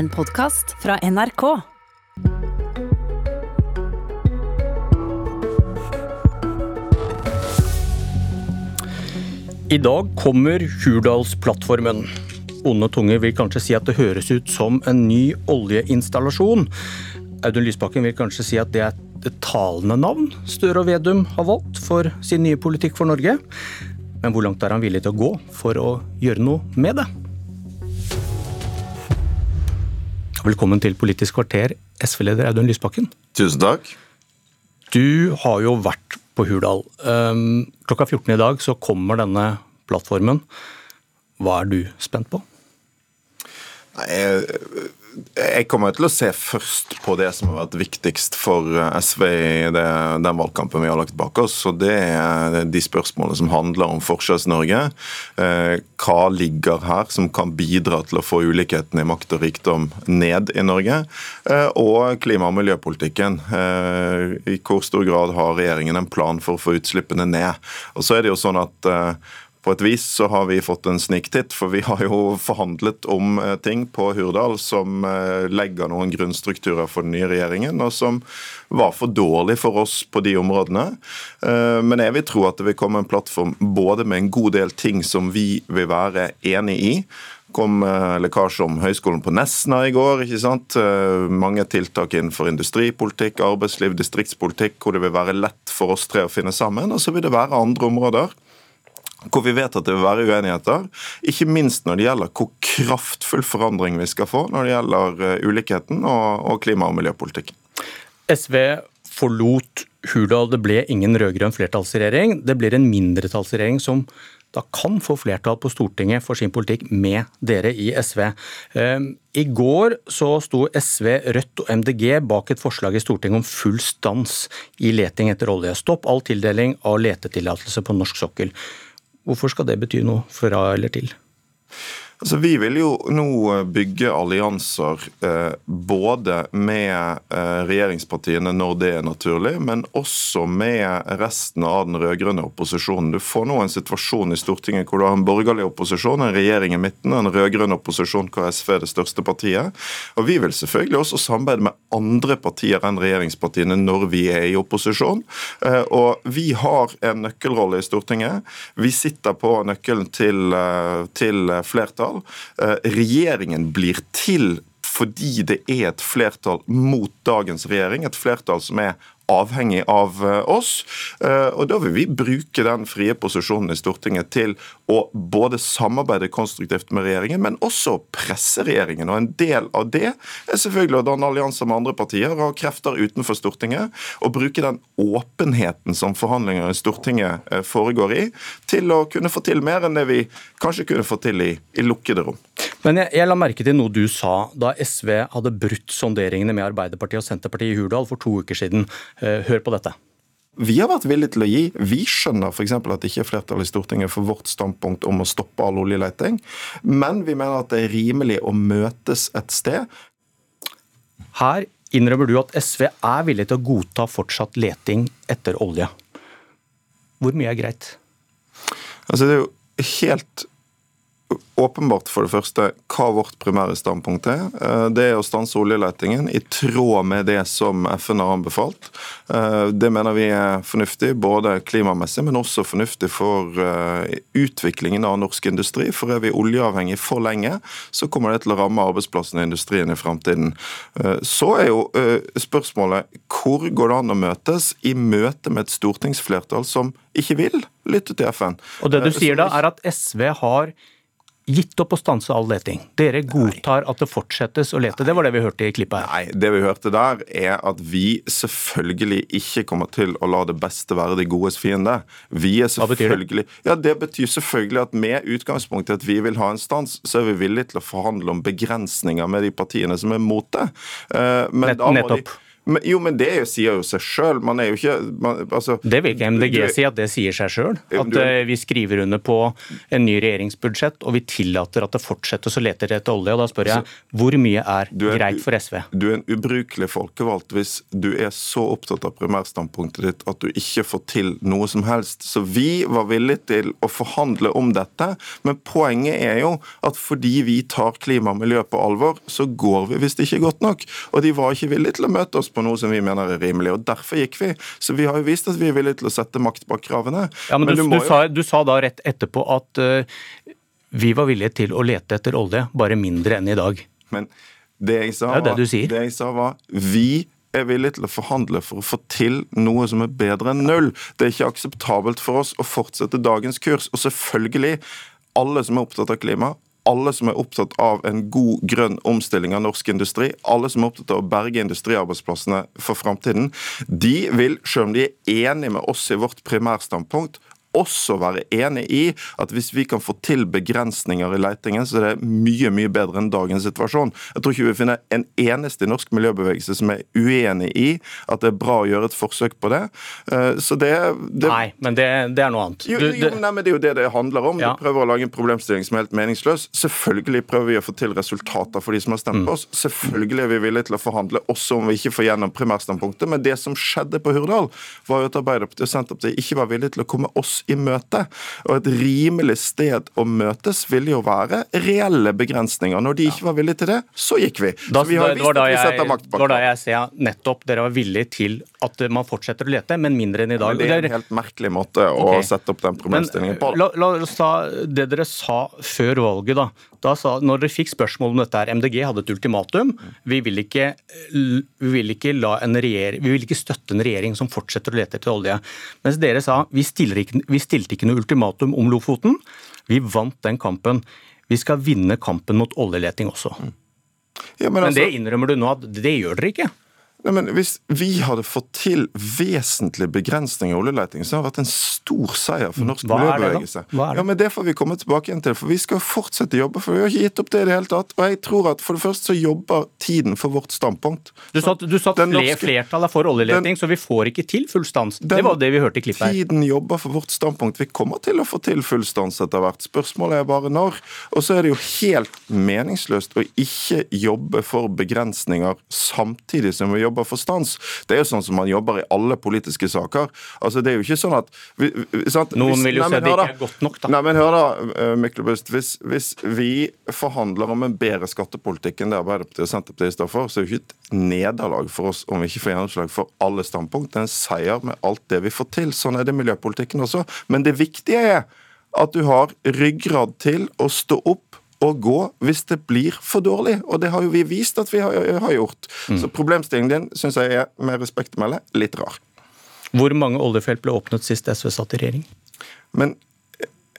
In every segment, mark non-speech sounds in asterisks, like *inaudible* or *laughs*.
En podkast fra NRK. I dag kommer Hurdalsplattformen. Onde tunger vil kanskje si at det høres ut som en ny oljeinstallasjon. Audun Lysbakken vil kanskje si at det er et talende navn Støre og Vedum har valgt for sin nye politikk for Norge. Men hvor langt er han villig til å gå for å gjøre noe med det? Velkommen til Politisk kvarter, SV-leder Audun Lysbakken. Tusen takk. Du har jo vært på Hurdal. Um, klokka 14 i dag så kommer denne plattformen. Hva er du spent på? Nei, jeg, kommer til å se først på det som har vært viktigst for SV i det, den valgkampen vi har lagt bak oss. og Det er de spørsmålene som handler om Forskjells-Norge. Eh, hva ligger her som kan bidra til å få ulikheten i makt og rikdom ned i Norge? Eh, og klima- og miljøpolitikken. Eh, I hvor stor grad har regjeringen en plan for å få utslippene ned? Og så er det jo sånn at på et vis så har vi fått en sniktitt, for vi har jo forhandlet om eh, ting på Hurdal som eh, legger noen grunnstrukturer for den nye regjeringen, og som var for dårlig for oss på de områdene. Eh, men jeg vil tro at det vil komme en plattform både med en god del ting som vi vil være enig i, kom lekkasje om Høgskolen på Nesna i går. ikke sant? Mange tiltak innenfor industripolitikk, arbeidsliv, distriktspolitikk, hvor det vil være lett for oss tre å finne sammen. Og så vil det være andre områder hvor vi vet at det vil være uenigheter. Ikke minst når det gjelder hvor kraftfull forandring vi skal få når det gjelder eh, ulikheten og, klima- og miljøpolitikken. SV forlot Hurdal. Det ble ingen rød-grønn flertallsregjering. Det blir en mindretallsregjering som da kan få flertall på Stortinget for sin politikk med dere i SV. Ehm, I går så sto SV, Rødt og MDG bak et forslag i Stortinget om full stans i leting etter olje. Stopp all tildeling av letetillatelse på norsk sokkel. Hvorfor skal det bety noe fra eller til? Altså, Vi vil jo nå bygge allianser eh, både med eh, regjeringspartiene når det er naturlig, men også med resten av den rød-grønne opposisjonen. Du får nå en situasjon i Stortinget hvor du har en borgerlig opposisjon, en regjering i midten, en rød-grønn opposisjon hvor SV er det største partiet. Og Vi vil selvfølgelig også samarbeide med andre partier enn regjeringspartiene når vi er i opposisjon. Eh, og vi har en nøkkelrolle i Stortinget. Vi sitter på nøkkelen til, eh, til flertall flertall. Eh, regjeringen blir til fordi det er et flertall mot dagens regjering, et flertall som er avhengig av eh, oss. Eh, og Da vil vi bruke den frie posisjonen i Stortinget til å både samarbeide konstruktivt med regjeringen, men også presse regjeringen. Og En del av det er selvfølgelig å danne allianser med andre partier og krefter utenfor Stortinget, og bruke den åpenheten som forhandlinger i Stortinget eh, foregår i, til å kunne få til mer enn det vi kanskje kunne få til i, i lukkede rom. Men jeg, jeg, la merke til noe du sa da SV hadde brutt sonderingene med Arbeiderpartiet og Senterpartiet i Hurdal for to uker siden. Eh, hør på dette. Vi har vært villige til å gi. Vi skjønner f.eks. at det ikke er flertall i Stortinget for vårt standpunkt om å stoppe all oljeleting, men vi mener at det er rimelig å møtes et sted. Her innrømmer du at SV er villig til å godta fortsatt leting etter olje. Hvor mye er greit? Altså, det er jo helt åpenbart for det første hva vårt primære standpunkt er. Eh, det er å stanse oljeletingen i tråd med det som FN har anbefalt. Eh, det mener vi er fornuftig, både klimamessig, men også fornuftig for eh, utviklingen av norsk industri. For er vi oljeavhengig for lenge, så kommer det til å ramme arbeidsplassene i industrien i fremtiden. Så er jo spørsmålet hvor går det an å møtes i møte med et stortingsflertall som ikke vil lytte til FN? Og det du sier da, er at SV har gitt opp å stanse all leting. Dere godtar at det fortsettes å lete. Det var det vi hørte i klippet her. Nei, det vi hørte der er at vi selvfølgelig ikke kommer til å la det beste være de godes fiende. Vi er selvfølgelig... Hva betyr det? Ja, Det betyr selvfølgelig at med utgangspunkt i at vi vil ha en stans, så er vi villige til å forhandle om begrensninger med de partiene som er mot det. Eh, men Nett, nettopp. Men, jo, men det sier jo seg sjøl. Man er jo ikke man, altså, Det vil ikke MDG si at det sier seg sjøl. At du, vi skriver under på en ny regjeringsbudsjett og vi tillater at det fortsetter så leter etter olje. og Da spør jeg hvor mye er, er greit for SV? Du er en ubrukelig folkevalgt hvis du er så opptatt av primærstandpunktet ditt at du ikke får til noe som helst. Så vi var villige til å forhandle om dette, men poenget er jo at fordi vi tar klima og miljø på alvor, så går vi hvis det ikke er godt nok. Og de var ikke villige til å møte oss på noe som vi mener er rimelig, og derfor gikk vi. Så vi har jo vist at vi er villige til å sette makt bak kravene. Ja, men, men du, du, du, sa, du, sa, da rett etterpå at uh, vi var villige til å lete etter olje, bare mindre enn i dag. Men det jeg sa, det, det, var, det jeg sa var vi er villige til å forhandle for å få til noe som er bedre enn null. Det er ikke akseptabelt for oss å fortsette dagens kurs. Og selvfølgelig, alle som er opptatt av klima, alle som er opptatt av en god grønn omstilling av norsk industri, alle som er opptatt av å berge industriarbeidsplassene for framtiden, de vil, selv om de er enige med oss i vårt primærstandpunkt, også være enig i at hvis vi kan få til begrensninger i leitingen, så er det mye mye bedre enn dagens situasjon. Jeg tror ikke vi finner en eneste i norsk miljøbevegelse som er uenig i at det er bra å gjøre et forsøk på det. Eh, så det, det Nei, men det, det, er noe annet. Jo, jo, nei, men Det er jo det det handler om. Ja. Du prøver å lage en problemstilling som er helt meningsløs. Selvfølgelig prøver vi å få til resultater for de som har stemt på oss. Selvfølgelig er vi villige til å forhandle også om vi ikke får gjennom primærstandpunktet. Men det som skjedde på Hurdal, var jo at Arbeiderpartiet og Senterpartiet ikke var villige til å komme oss i møte. Og et rimelig sted å møtes ville jo være reelle begrensninger. Når de ikke var villige til det, så gikk vi. Da, så vi har vist at vi setter makt bak. Det var da jeg ser nettopp dere var villige til at man fortsetter å lete, men mindre enn i dag. Ja, det er en helt merkelig måte å okay. sette opp den problemstillingen på. La, la, oss ta det dere sa før valget. da. Da sa, når dere fikk spørsmål om dette, her, MDG hadde et ultimatum. Vi vil ikke, vi vil ikke, regjering, vi vil ikke støtte en regjering som fortsetter å lete etter olje. Mens dere sa vi, ikke, vi stilte ikke noe ultimatum om Lofoten. Vi vant den kampen. Vi skal vinne kampen mot oljeleting også. Ja, men, altså, men det innrømmer du nå at det gjør dere ikke? Nei, men Hvis vi hadde fått til vesentlige begrensninger i oljeleting, så hadde det vært en stor seier for norsk miljøbevegelse. Ja, men Det får vi komme tilbake igjen til, for vi skal fortsette å jobbe. For vi har ikke gitt opp det i det hele tatt. Og jeg tror at for det første så jobber tiden for vårt standpunkt. Du sa at flertallet for oljeleting, den, så vi får ikke til full stans. Det var det vi hørte i klippet her. Tiden jobber for vårt standpunkt. Vi kommer til å få til full stans etter hvert. Spørsmålet er bare når. Og så er det jo helt meningsløst å ikke jobbe for begrensninger samtidig som vi jobber jobber for stans. Det er jo sånn som man jobber i alle politiske saker. Altså, det er jo ikke sånn at vi, sant? Noen vil jo si at det ikke er godt nok, da. Nei, men hør da, eh, Myklebust. Hvis, hvis vi forhandler om en bedre skattepolitikk enn det Arbeiderpartiet og Senterpartiet står for, så er det jo ikke et nederlag for oss om vi ikke får gjennomslag for alle standpunkt. Det er en seier med alt det vi får til. Sånn er det i miljøpolitikken også. Men det viktige er at du har ryggrad til å stå opp å gå hvis det blir for dårlig. Og det har jo vi vist at vi har, har gjort. Mm. Så problemstillingen din syns jeg er med respekt å melde litt rar. Hvor mange oljefelt ble åpnet sist SV satt i regjering? Men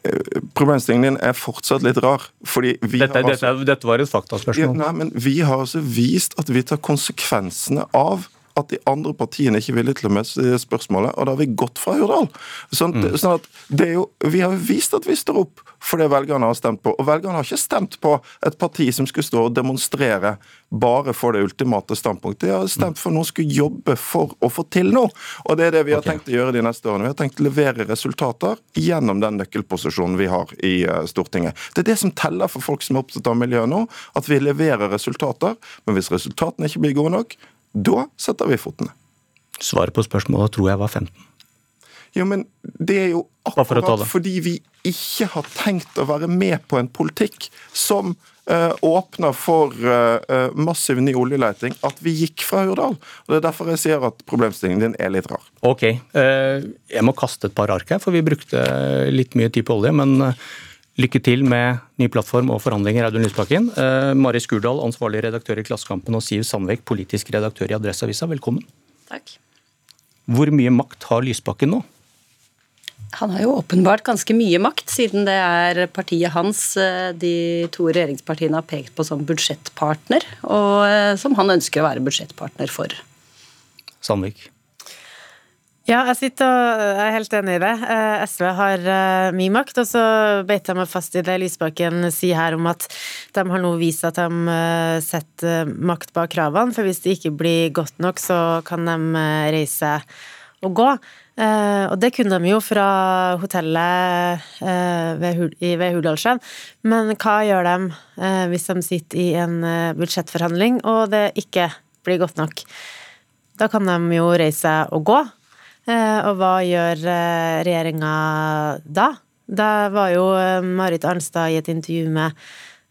eh, Problemstillingen din er fortsatt litt rar. fordi vi dette, har altså, dette, dette var et faktaspørsmål. Ja, nei, men Vi har altså vist at vi tar konsekvensene av at de andre partiene ikke er villige til å møte spørsmålet, og da har vi gått fra Hurdal. Sånn, mm. sånn at det jo, Vi har vist at vi står opp for det velgerne har stemt på. Og velgerne har ikke stemt på et parti som skulle stå og demonstrere bare for det ultimate standpunktet. De har stemt for noen som skulle jobbe for å få til noe. Og det er det vi har okay. tenkt å gjøre de neste årene. Vi har tenkt å levere resultater gjennom den nøkkelposisjonen vi har i eh, Stortinget. Det er det som teller for folk som er opptatt av miljø nå, at vi leverer resultater. Men hvis resultatene ikke blir gode nok, da setter vi fotene. Svaret på spørsmålet tror jeg var 15. Ja, men det er jo akkurat for fordi vi ikke har tenkt å være med på en politikk som uh, åpner for uh, massiv ny oljeleting, at vi gikk fra Hurdal. Og Det er derfor jeg sier at problemstillingen din er litt rar. Ok, uh, jeg må kaste et par ark her, for vi brukte litt mye tid på olje. men Lykke til med ny plattform og forhandlinger, Audun Lysbakken. Eh, Mari Skurdal, ansvarlig redaktør i Klassekampen, og Siv Sandvik, politisk redaktør i Adresseavisa, velkommen. Takk. Hvor mye makt har Lysbakken nå? Han har jo åpenbart ganske mye makt, siden det er partiet hans eh, de to regjeringspartiene har pekt på som budsjettpartner, og eh, som han ønsker å være budsjettpartner for. Sandvik? Ja, jeg sitter og er helt enig i det. Eh, SV har eh, mye makt, og så beit jeg meg fast i det Lysbakken sier her om at de har nå vist at de eh, setter makt bak kravene, for hvis det ikke blir godt nok, så kan de reise og gå. Og det kunne de jo fra hotellet ved Hurdalssjøen, men hva gjør de hvis de sitter i en budsjettforhandling og det ikke blir godt nok? Da kan de jo reise og gå. Eh, og hva gjør eh, regjeringa da? Da var jo eh, Marit Arnstad i et intervju med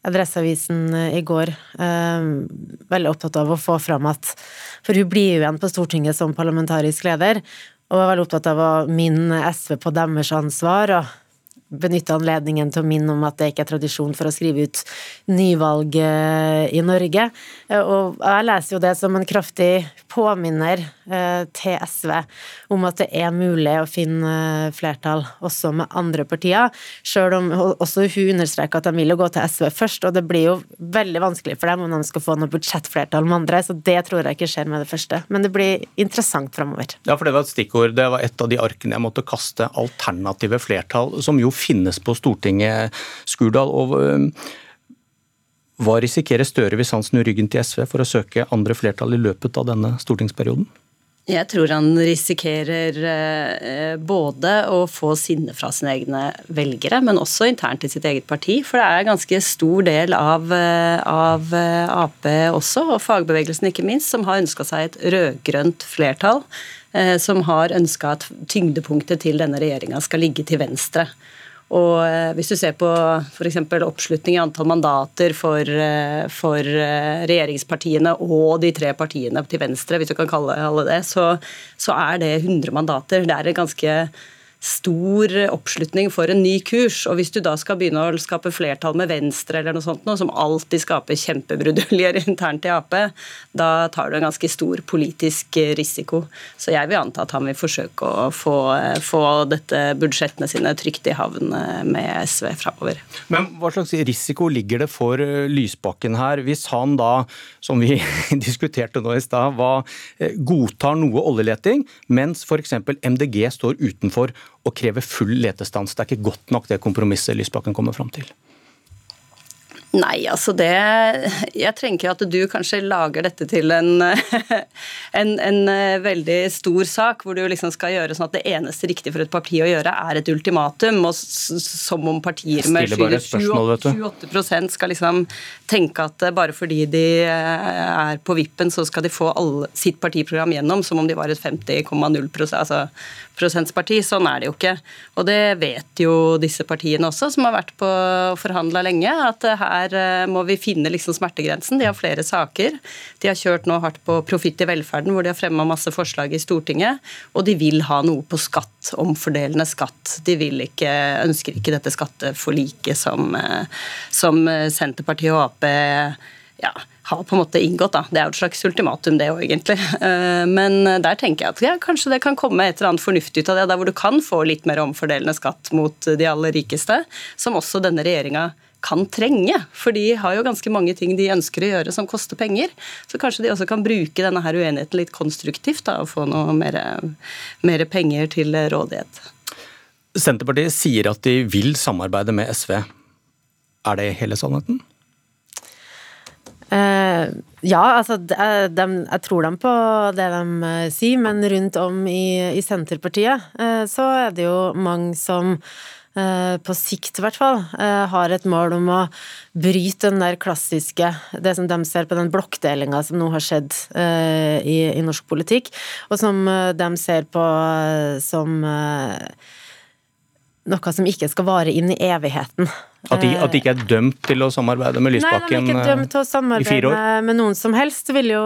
Adresseavisen i går veldig opptatt av å få fram at For hun blir jo igjen på Stortinget som parlamentarisk leder, og var veldig opptatt av å minne SV på deres ansvar. og benytte anledningen til å minne om at det ikke er tradisjon for å skrive ut nyvalg i Norge. Og jeg leser jo det som en kraftig påminner til SV om at det er mulig å finne flertall også med andre partier, Selv om også hun understreker at de vil jo gå til SV først, og det blir jo veldig vanskelig for dem om de skal få noe budsjettflertall med andre, så det tror jeg ikke skjer med det første. Men det blir interessant framover. Ja, for det var et stikkord. Det var et av de arkene jeg måtte kaste. Alternative flertall, som jo finnes på Stortinget, Skurdal. og hva risikerer Støre hvis han snur ryggen til SV for å søke andre flertall i løpet av denne stortingsperioden? Jeg tror han risikerer eh, både å få sinne fra sine egne velgere, men også internt i sitt eget parti. For det er en ganske stor del av, eh, av eh, Ap også, og fagbevegelsen ikke minst, som har ønska seg et rød-grønt flertall. Som har ønska at tyngdepunktet til denne regjeringa skal ligge til venstre. Og eh, hvis du ser på f.eks. oppslutning i antall mandater for, eh, for, eh, regjeringspartiene og de tre partiene til venstre, hvis du kan kalle det det, så, så er det 100 mandater. Det er et ganske stor oppslutning for en ny kurs. Og hvis du da skal begynne å skape flertall med Venstre eller noe sånt, noe, som alltid skaper kjempebruduljer *laughs* internt i Ap, da tar du en ganske stor politisk risiko. Så jeg vil anta at han vil forsøke å få, få dette budsjettene sine trygt i havn med SV framover. Men hva slags risiko ligger det for eh, Lysbakken her, hvis han da, som vi *laughs* diskuterte nå i stad, eh, godtar noe oljeleting, mens f.eks. MDG står utenfor å kreve full letestans. Det er ikke godt nok det kompromisset Lysbakken kommer fram til. Nei, altså det Jeg trenger at du kanskje lager dette til en, *laughs* en, en, eh, veldig stor sak, hvor du liksom skal gjøre sånn at det eneste riktige for et parti å gjøre, er et ultimatum. og Som om partier med 28, 28 skal liksom tenke at bare fordi de eh, er på vippen, så skal de få alle, sitt partiprogram gjennom, som om de var et 50,0 altså prosentparti. Sånn er det jo ikke. Og det vet jo disse partiene også, som har vært på forhandla lenge, at her eh, må vi finne liksom smertegrensen. De har flere saker. De har kjørt nå hardt på profitt i velferden, hvor de har fremma masse forslag i Stortinget. Og de vil ha noe på skatt, omfordelende skatt. De vil ikke, ønsker ikke dette skatteforliket som, eh, som Senterpartiet og Ap ja, har på en måte inngått. Da. Det er jo et slags ultimatum, det òg, egentlig. Eh, men der tenker jeg at ja, kanskje det kan komme et eller annet fornuftig ut av det, der hvor du kan få litt mer omfordelende skatt mot de aller rikeste, som også denne regjeringa kan trenge. For de har jo ganske mange ting de ønsker å gjøre som koster penger. Så kanskje de også kan bruke denne her uenigheten litt konstruktivt da, og få noe mer, penger til rådighet. Senterpartiet sier at de vil samarbeide med SV. Er det hele sannheten? Uh, ja, altså de, de, jeg tror dem på det de uh, sier, men rundt om i, i Senterpartiet uh, så er det jo mange som på sikt i hvert fall, har et mål om å bryte den der klassiske Det som de ser på den blokkdelinga som nå har skjedd i, i, norsk politikk, og som de ser på som noe som ikke skal vare inn i evigheten. At de, at de, ikke er dømt til å samarbeide med Lysbakken i fire år? Nei, de er ikke dømt til å samarbeide med, noen som helst, vil jo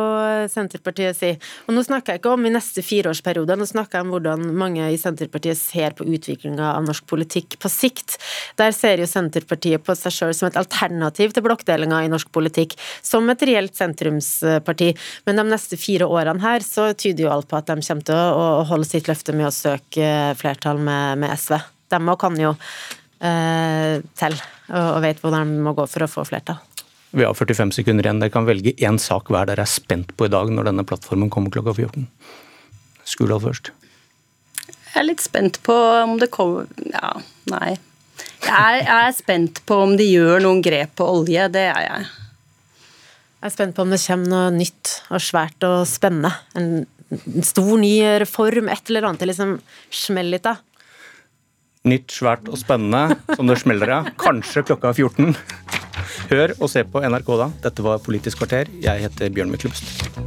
Senterpartiet si. Og nå snakker jeg ikke om i neste fireårsperiode, nå snakker jeg om hvordan mange i Senterpartiet ser på utviklinga av norsk politikk på sikt. Der ser jo Senterpartiet på seg sjøl som et alternativ til blokkdelinga i norsk politikk, som et reelt sentrumsparti. Men de neste fire årene her så tyder jo alt på at de kommer til å, å holde sitt løfte med å søke flertall med, med SV. De òg kan jo eh, til, og, og vet hvordan de må gå for å få flertall. Vi har 45 sekunder igjen. Dere kan velge én sak hver dere er spent på i dag når denne plattformen kommer klokka 14. Skurdal først. Jeg er litt spent på om det kommer Ja, nei. Jeg er, jeg er spent på om de gjør noen grep på olje. Det er jeg. Jeg er spent på om det kommer noe nytt og svært og spennende. En stor, ny reform, et eller annet det liksom smell litt av. Nytt, svært og spennende som det smeller av. Kanskje klokka 14. Hør og se på NRK da. Dette var Politisk kvarter. Jeg heter Bjørn Myklebust.